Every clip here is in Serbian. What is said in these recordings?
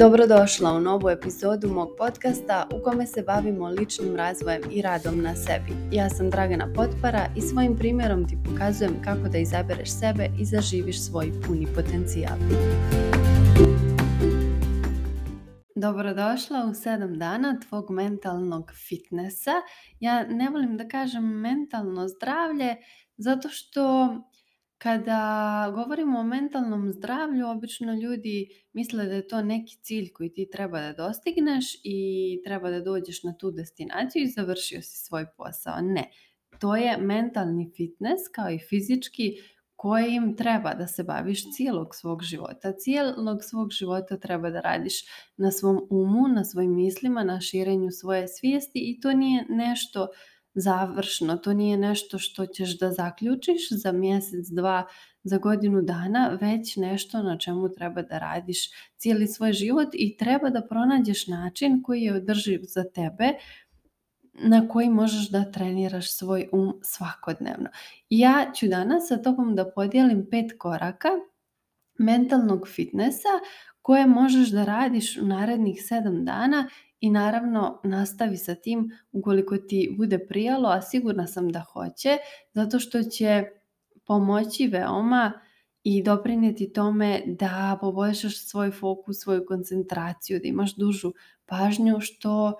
Dobrodošla u novu epizodu mog podcasta u kome se bavimo ličnim razvojem i radom na sebi. Ja sam Dragana Potpara i svojim primjerom ti pokazujem kako da izabereš sebe i zaživiš svoj puni potencijal. Dobrodošla u sedam dana tvog mentalnog fitnessa. Ja ne volim da kažem mentalno zdravlje zato što kada govorimo o mentalnom zdravlju, obično ljudi misle da je to neki cilj koji ti treba da dostigneš i treba da dođeš na tu destinaciju i završio si svoj posao. Ne, to je mentalni fitness kao i fizički kojim treba da se baviš cijelog svog života. Cijelog svog života treba da radiš na svom umu, na svojim mislima, na širenju svoje svijesti i to nije nešto završno. To nije nešto što ćeš da zaključiš za mjesec, dva, za godinu dana, već nešto na čemu treba da radiš cijeli svoj život i treba da pronađeš način koji je održiv za tebe na koji možeš da treniraš svoj um svakodnevno. Ja ću danas sa tobom da podijelim pet koraka mentalnog fitnessa koje možeš da radiš u narednih sedam dana i naravno nastavi sa tim ukoliko ti bude prijalo, a sigurna sam da hoće, zato što će pomoći veoma i doprinijeti tome da poboljšaš svoj fokus, svoju koncentraciju, da imaš dužu pažnju, što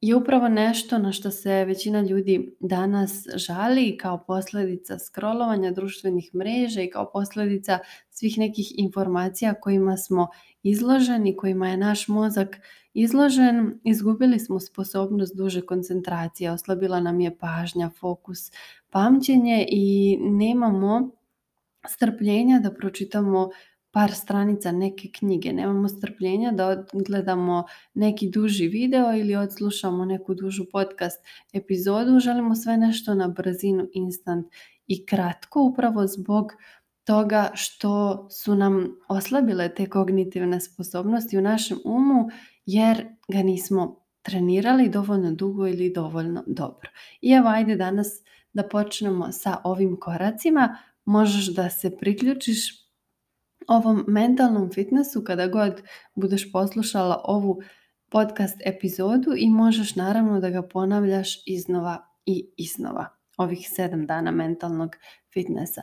je upravo nešto na što se većina ljudi danas žali kao posljedica scrollovanja društvenih mreža i kao posljedica svih nekih informacija kojima smo izloženi, kojima je naš mozak izložen, izgubili smo sposobnost duže koncentracije, oslabila nam je pažnja, fokus, pamćenje i nemamo strpljenja da pročitamo par stranica neke knjige. Nemamo strpljenja da gledamo neki duži video ili odslušamo neku dužu podcast epizodu. Želimo sve nešto na brzinu, instant i kratko upravo zbog toga što su nam oslabile te kognitivne sposobnosti u našem umu jer ga nismo trenirali dovoljno dugo ili dovoljno dobro. I evo ajde danas da počnemo sa ovim koracima. Možeš da se priključiš ovom mentalnom fitnessu kada god budeš poslušala ovu podcast epizodu i možeš naravno da ga ponavljaš iznova i iznova ovih sedam dana mentalnog fitnessa.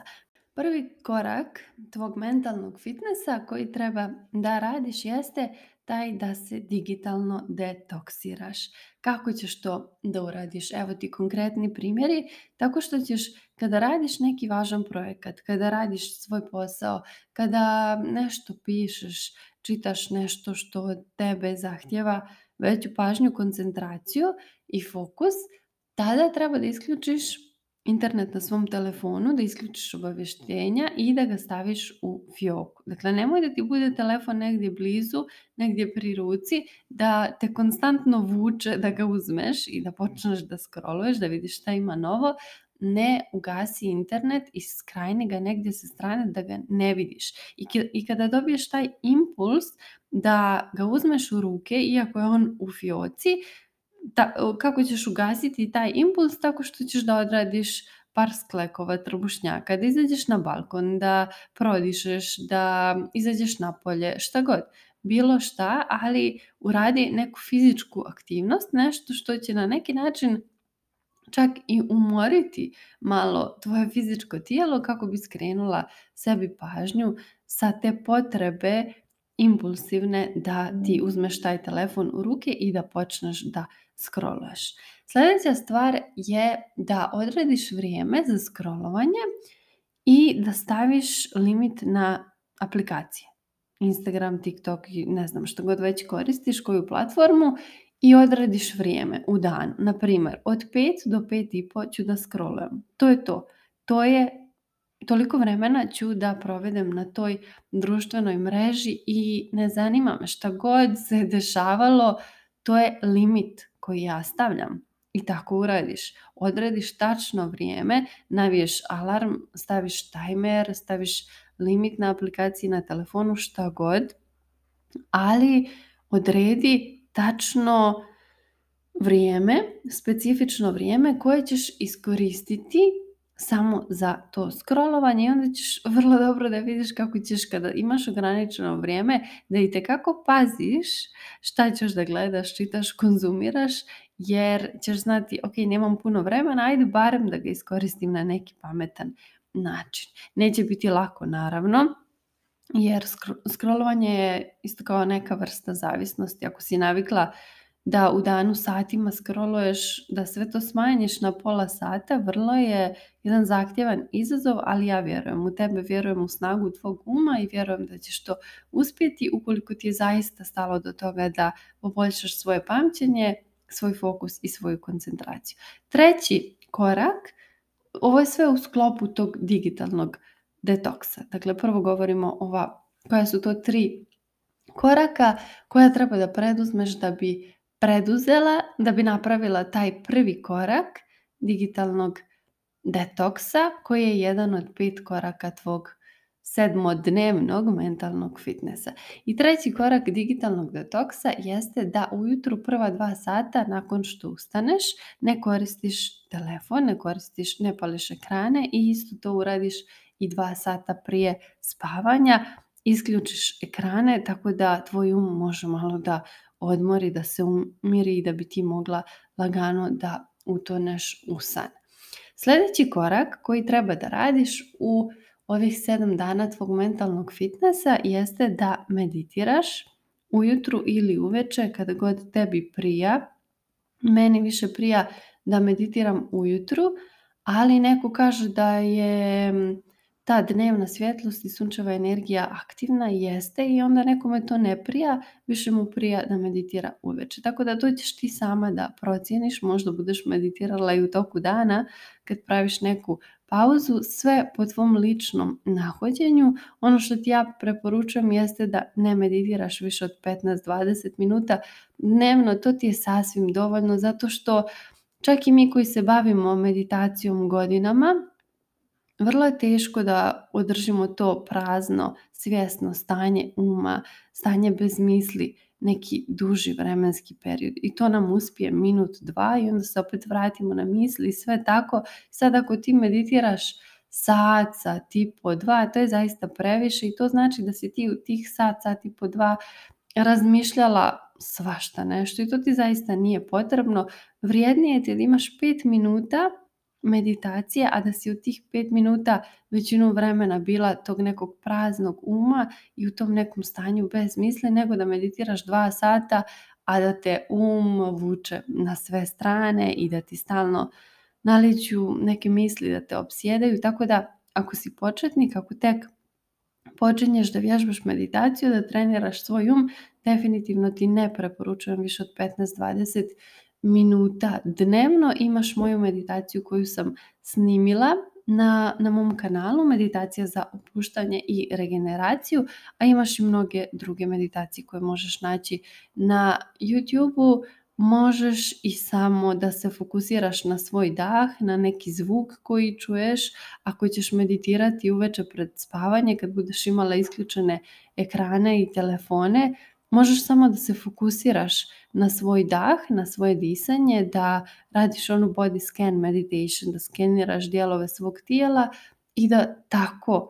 Prvi korak tvog mentalnog fitnessa koji treba da radiš jeste taj da se digitalno detoksiraš. Kako ćeš to da uradiš? Evo ti konkretni primjeri, tako što ćeš kada radiš neki važan projekat, kada radiš svoj posao, kada nešto pišeš, čitaš nešto što tebe zahtjeva veću pažnju, koncentraciju i fokus, tada treba da isključiš internet na svom telefonu, da isključiš obavještenja i da ga staviš u fioku. Dakle, nemoj da ti bude telefon negdje blizu, negdje pri ruci, da te konstantno vuče da ga uzmeš i da počneš da scrolluješ, da vidiš šta ima novo. Ne ugasi internet i skrajni ga negdje sa strane da ga ne vidiš. I kada dobiješ taj impuls da ga uzmeš u ruke, iako je on u fioci, kako ćeš ugasiti taj impuls tako što ćeš da odradiš par sklekova trbušnjaka, da izađeš na balkon, da prodišeš, da izađeš na polje, šta god. Bilo šta, ali uradi neku fizičku aktivnost, nešto što će na neki način čak i umoriti malo tvoje fizičko tijelo kako bi skrenula sebi pažnju sa te potrebe impulsivne da ti uzmeš taj telefon u ruke i da počneš da scrollaš. Sljedeća stvar je da odrediš vrijeme za scrollovanje i da staviš limit na aplikacije. Instagram, TikTok i ne znam što god već koristiš, koju platformu i odrediš vrijeme u dan. Na primjer, od 5 do 5 i po ću da scrollujem. To je to. To je toliko vremena ću da provedem na toj društvenoj mreži i ne zanima me šta god se dešavalo, to je limit koji ja stavljam. I tako uradiš. Odrediš tačno vrijeme, naviješ alarm, staviš timer, staviš limit na aplikaciji na telefonu, šta god. Ali odredi tačno vrijeme, specifično vrijeme koje ćeš iskoristiti samo za to scrollovanje i onda ćeš vrlo dobro da vidiš kako ćeš kada imaš ograničeno vrijeme da i tekako paziš šta ćeš da gledaš, čitaš, konzumiraš jer ćeš znati ok, nemam puno vremena, ajde barem da ga iskoristim na neki pametan način. Neće biti lako naravno, jer scrollovanje je isto kao neka vrsta zavisnosti. Ako si navikla da u danu satima scrolluješ, da sve to smanjiš na pola sata, vrlo je jedan zahtjevan izazov, ali ja vjerujem u tebe, vjerujem u snagu tvog uma i vjerujem da ćeš to uspjeti ukoliko ti je zaista stalo do toga da poboljšaš svoje pamćenje, svoj fokus i svoju koncentraciju. Treći korak, ovo je sve u sklopu tog digitalnog detoksa. Dakle, prvo govorimo ova koja su to tri koraka koja treba da preduzmeš da bi preduzela da bi napravila taj prvi korak digitalnog detoksa koji je jedan od pet koraka tvog sedmodnevnog mentalnog fitnessa. I treći korak digitalnog detoksa jeste da ujutru prva dva sata nakon što ustaneš ne koristiš telefon, ne koristiš, ne pališ ekrane i isto to uradiš i dva sata prije spavanja. Isključiš ekrane tako da tvoj um može malo da odmori, da se umiri i da bi ti mogla lagano da utoneš u san. Sljedeći korak koji treba da radiš u ovih sedam dana tvog mentalnog fitnessa jeste da meditiraš ujutru ili uveče kada god tebi prija. Meni više prija da meditiram ujutru, ali neko kaže da je ta dnevna svjetlost i sunčeva energija aktivna jeste i onda nekome to ne prija, više mu prija da meditira uveče. Tako da to ćeš ti sama da procijeniš, možda budeš meditirala i u toku dana kad praviš neku pauzu, sve po tvom ličnom nahođenju. Ono što ti ja preporučujem jeste da ne meditiraš više od 15-20 minuta dnevno, to ti je sasvim dovoljno zato što čak i mi koji se bavimo meditacijom godinama, vrlo je teško da održimo to prazno, svjesno stanje uma, stanje bez misli, neki duži vremenski period i to nam uspije minut, dva i onda se opet vratimo na misli i sve tako. Sad ako ti meditiraš sat, sat i po dva, to je zaista previše i to znači da si ti u tih sat, sat i po dva razmišljala svašta nešto i to ti zaista nije potrebno. Vrijednije ti je da imaš pet minuta meditacije, a da si u tih pet minuta većinu vremena bila tog nekog praznog uma i u tom nekom stanju bez misli, nego da meditiraš dva sata, a da te um vuče na sve strane i da ti stalno naliću neke misli da te opsjedaju. Tako da ako si početnik, ako tek počinješ da vježbaš meditaciju, da treniraš svoj um, definitivno ti ne preporučujem više od 15-20 minuta dnevno imaš moju meditaciju koju sam snimila na, na mom kanalu Meditacija za opuštanje i regeneraciju, a imaš i mnoge druge meditacije koje možeš naći na youtube Možeš i samo da se fokusiraš na svoj dah, na neki zvuk koji čuješ. Ako ćeš meditirati uveče pred spavanje, kad budeš imala isključene ekrane i telefone, možeš samo da se fokusiraš na svoj dah, na svoje disanje, da radiš onu body scan meditation, da skeniraš dijelove svog tijela i da tako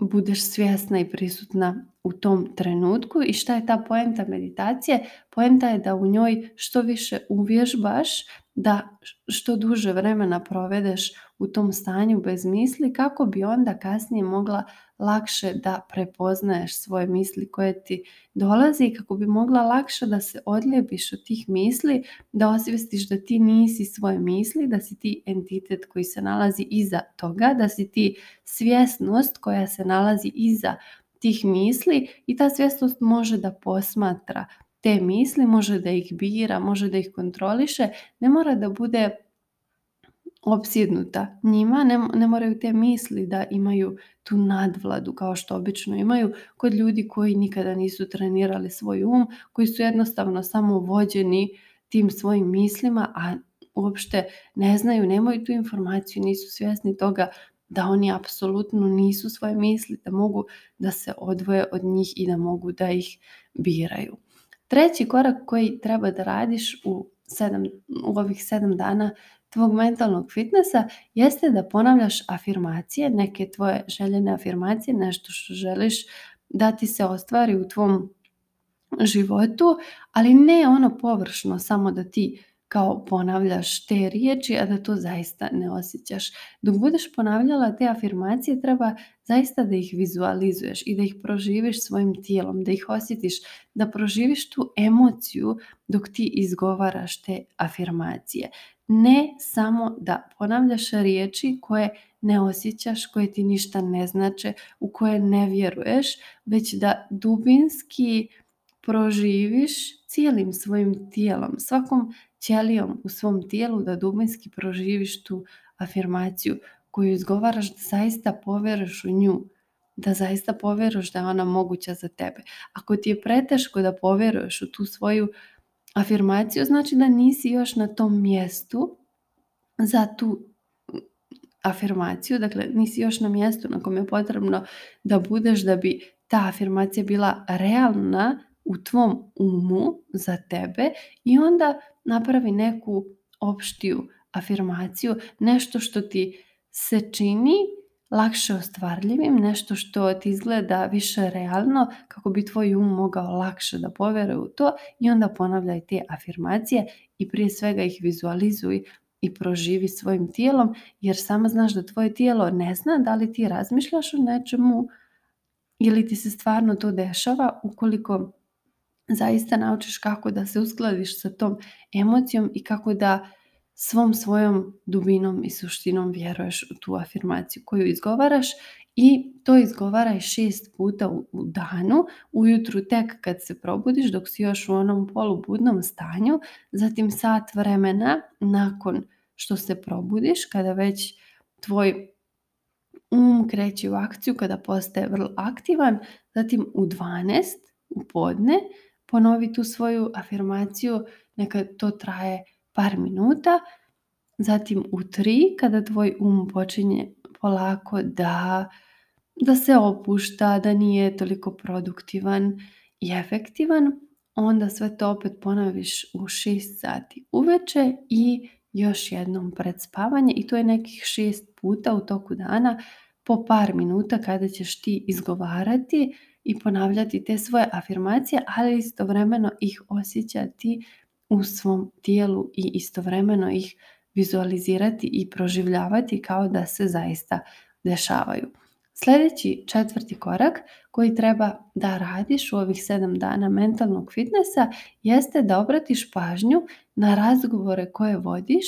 budeš svjesna i prisutna u tom trenutku i šta je ta poenta meditacije? Poenta je da u njoj što više uvježbaš, da što duže vremena provedeš u tom stanju bez misli kako bi onda kasnije mogla lakše da prepoznaješ svoje misli koje ti dolazi i kako bi mogla lakše da se odljepiš od tih misli, da osvijestiš da ti nisi svoje misli, da si ti entitet koji se nalazi iza toga, da si ti svjesnost koja se nalazi iza tih misli i ta svjesnost može da posmatra te misli, može da ih bira, može da ih kontroliše, ne mora da bude opsjednuta njima, ne, moraju te misli da imaju tu nadvladu kao što obično imaju kod ljudi koji nikada nisu trenirali svoj um, koji su jednostavno samo vođeni tim svojim mislima, a uopšte ne znaju, nemaju tu informaciju, nisu svjesni toga da oni apsolutno nisu svoje misli, da mogu da se odvoje od njih i da mogu da ih biraju. Treći korak koji treba da radiš u, sedam, u ovih sedam dana tvog mentalnog fitnessa jeste da ponavljaš afirmacije, neke tvoje željene afirmacije, nešto što želiš da ti se ostvari u tvom životu, ali ne ono površno, samo da ti kao ponavljaš te riječi, a da to zaista ne osjećaš. Dok budeš ponavljala te afirmacije, treba zaista da ih vizualizuješ i da ih proživiš svojim tijelom, da ih osjetiš, da proživiš tu emociju dok ti izgovaraš te afirmacije ne samo da ponavljaš riječi koje ne osjećaš, koje ti ništa ne znače, u koje ne vjeruješ, već da dubinski proživiš cijelim svojim tijelom, svakom ćelijom u svom tijelu da dubinski proživiš tu afirmaciju koju izgovaraš da zaista poveriš u nju, da zaista povjeruješ da je ona moguća za tebe. Ako ti je preteško da povjeruješ u tu svoju afirmaciju znači da nisi još na tom mjestu za tu afirmaciju, dakle nisi još na mjestu na kom je potrebno da budeš da bi ta afirmacija bila realna u tvom umu za tebe i onda napravi neku opštiju afirmaciju, nešto što ti se čini lakše ostvarljivim, nešto što ti izgleda više realno kako bi tvoj um mogao lakše da povjere u to i onda ponavljaj te afirmacije i prije svega ih vizualizuj i proživi svojim tijelom jer sama znaš da tvoje tijelo ne zna da li ti razmišljaš o nečemu ili ti se stvarno to dešava ukoliko zaista naučiš kako da se uskladiš sa tom emocijom i kako da svom svojom dubinom i suštinom vjeruješ u tu afirmaciju koju izgovaraš i to izgovaraj šest puta u danu, ujutru tek kad se probudiš dok si još u onom polubudnom stanju, zatim sat vremena nakon što se probudiš, kada već tvoj um kreće u akciju, kada postaje vrlo aktivan, zatim u 12 u podne ponovi tu svoju afirmaciju, neka to traje par minuta. Zatim u tri, kada tvoj um počinje polako da, da se opušta, da nije toliko produktivan i efektivan, onda sve to opet ponoviš u 6 sati uveče i još jednom pred spavanje i to je nekih šest puta u toku dana po par minuta kada ćeš ti izgovarati i ponavljati te svoje afirmacije, ali istovremeno ih osjećati u svom tijelu i istovremeno ih vizualizirati i proživljavati kao da se zaista dešavaju. Sljedeći četvrti korak koji treba da radiš u ovih sedam dana mentalnog fitnessa jeste da obratiš pažnju na razgovore koje vodiš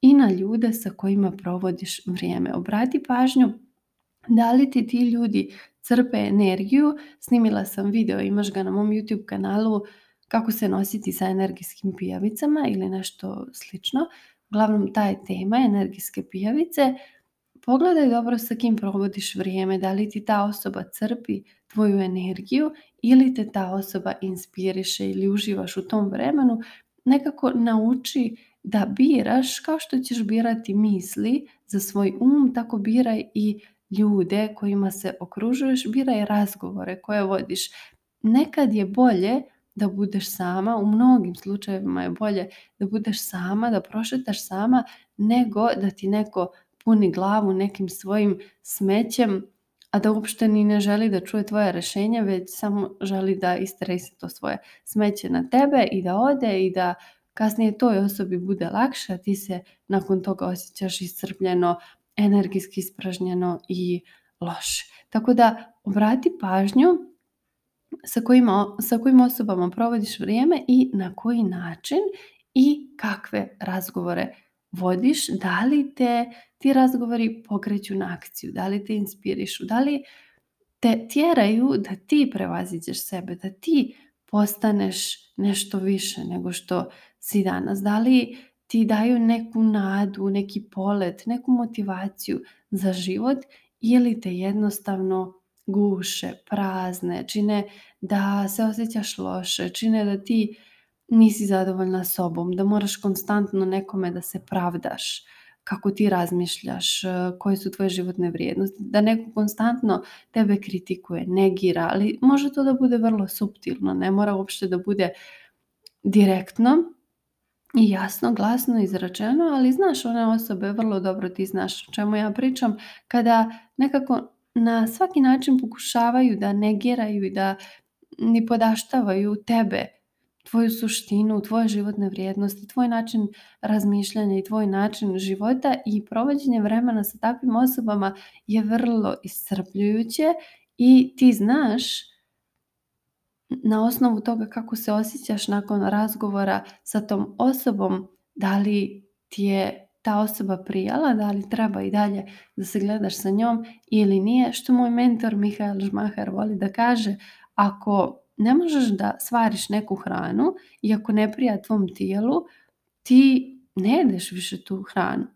i na ljude sa kojima provodiš vrijeme. Obrati pažnju da li ti ti ljudi crpe energiju. Snimila sam video, imaš ga na mom YouTube kanalu kako se nositi sa energijskim pijavicama ili nešto slično. Uglavnom, ta je tema, energijske pijavice. Pogledaj dobro sa kim provodiš vrijeme, da li ti ta osoba crpi tvoju energiju ili te ta osoba inspiriše ili uživaš u tom vremenu. Nekako nauči da biraš kao što ćeš birati misli za svoj um, tako biraj i ljude kojima se okružuješ, biraj razgovore koje vodiš. Nekad je bolje da budeš sama, u mnogim slučajevima je bolje da budeš sama, da prošetaš sama, nego da ti neko puni glavu nekim svojim smećem, a da uopšte ni ne želi da čuje tvoje rešenje, već samo želi da istresi to svoje smeće na tebe i da ode i da kasnije toj osobi bude lakše, a ti se nakon toga osjećaš iscrpljeno, energijski ispražnjeno i loše. Tako da obrati pažnju sa kojim, sa kojim osobama provodiš vrijeme i na koji način i kakve razgovore vodiš, da li te ti razgovori pokreću na akciju, da li te inspirišu, da li te tjeraju da ti prevaziđeš sebe, da ti postaneš nešto više nego što si danas, da li ti daju neku nadu, neki polet, neku motivaciju za život ili te jednostavno guše, prazne, čine da se osjećaš loše, čine da ti nisi zadovoljna sobom, da moraš konstantno nekome da se pravdaš, kako ti razmišljaš, e, koje su tvoje životne vrijednosti, da neko konstantno tebe kritikuje, negira, ali može to da bude vrlo suptilno, ne mora uopšte da bude direktno i jasno, glasno izrečeno, ali znaš one osobe, vrlo dobro ti znaš o čemu ja pričam, kada nekako na svaki način pokušavaju da negiraju i da podaštavaju tebe, tvoju suštinu, tvoje životne vrijednosti, tvoj način razmišljanja i tvoj način života i provođenje vremena sa takvim osobama je vrlo iscrpljujuće i ti znaš na osnovu toga kako se osjećaš nakon razgovora sa tom osobom da li ti je ta osoba prijala, da li treba i dalje da se gledaš sa njom ili nije, što moj mentor Mihael Žmahar voli da kaže, ako ne možeš da svariš neku hranu i ako ne prija tvom tijelu, ti ne jedeš više tu hranu.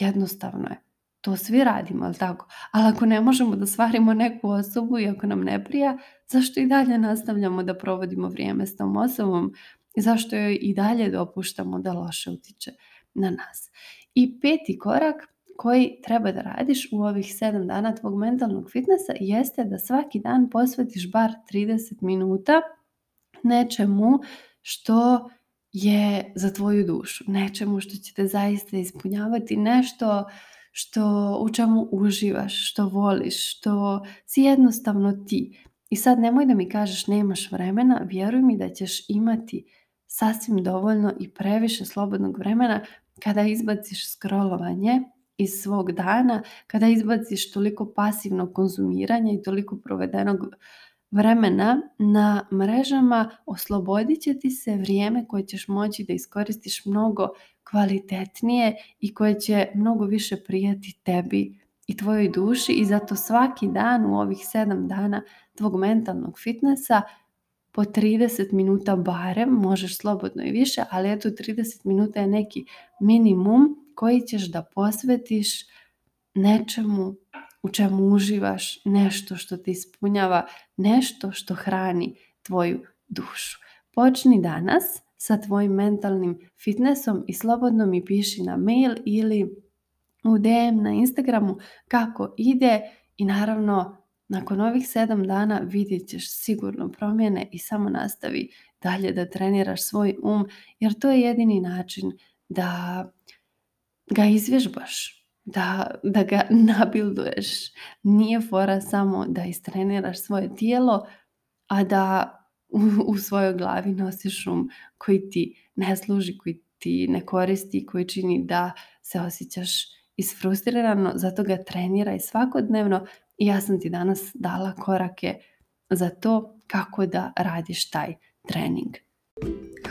Jednostavno je. To svi radimo, ali tako? Ali ako ne možemo da svarimo neku osobu i ako nam ne prija, zašto i dalje nastavljamo da provodimo vrijeme s tom osobom i zašto joj i dalje dopuštamo da loše utiče? na nas. I peti korak koji treba da radiš u ovih 7 dana tvog mentalnog fitnessa jeste da svaki dan posvetiš bar 30 minuta nečemu što je za tvoju dušu, nečemu što će te zaista ispunjavati, nešto što u čemu uživaš, što voliš, što si jednostavno ti. I sad nemoj da mi kažeš nemaš vremena, vjeruj mi da ćeš imati sasvim dovoljno i previše slobodnog vremena kada izbaciš scrollovanje iz svog dana, kada izbaciš toliko pasivnog konzumiranja i toliko provedenog vremena na mrežama, oslobodit će ti se vrijeme koje ćeš moći da iskoristiš mnogo kvalitetnije i koje će mnogo više prijati tebi i tvojoj duši i zato svaki dan u ovih sedam dana tvog mentalnog fitnessa po 30 minuta barem, možeš slobodno i više, ali eto 30 minuta je neki minimum koji ćeš da posvetiš nečemu u čemu uživaš, nešto što te ispunjava, nešto što hrani tvoju dušu. Počni danas sa tvojim mentalnim fitnessom i slobodno mi piši na mail ili u DM na Instagramu kako ide i naravno nakon ovih sedam dana vidjet ćeš sigurno promjene i samo nastavi dalje da treniraš svoj um, jer to je jedini način da ga izvježbaš. Da, da ga nabilduješ. Nije fora samo da istreniraš svoje tijelo, a da u, u svojoj glavi nosiš um koji ti ne služi, koji ti ne koristi, koji čini da se osjećaš isfrustrirano, zato ga treniraj svakodnevno ja sam ti danas dala korake za to kako da radiš taj trening.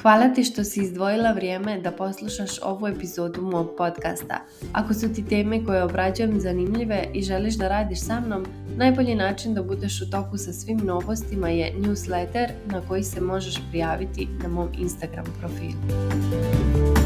Hvala ti što si izdvojila vrijeme da poslušaš ovu epizodu mog podcasta. Ako su ti teme koje obrađujem zanimljive i želiš da radiš sa mnom, najbolji način da budeš u toku sa svim novostima je newsletter na koji se možeš prijaviti na mom Instagram profilu.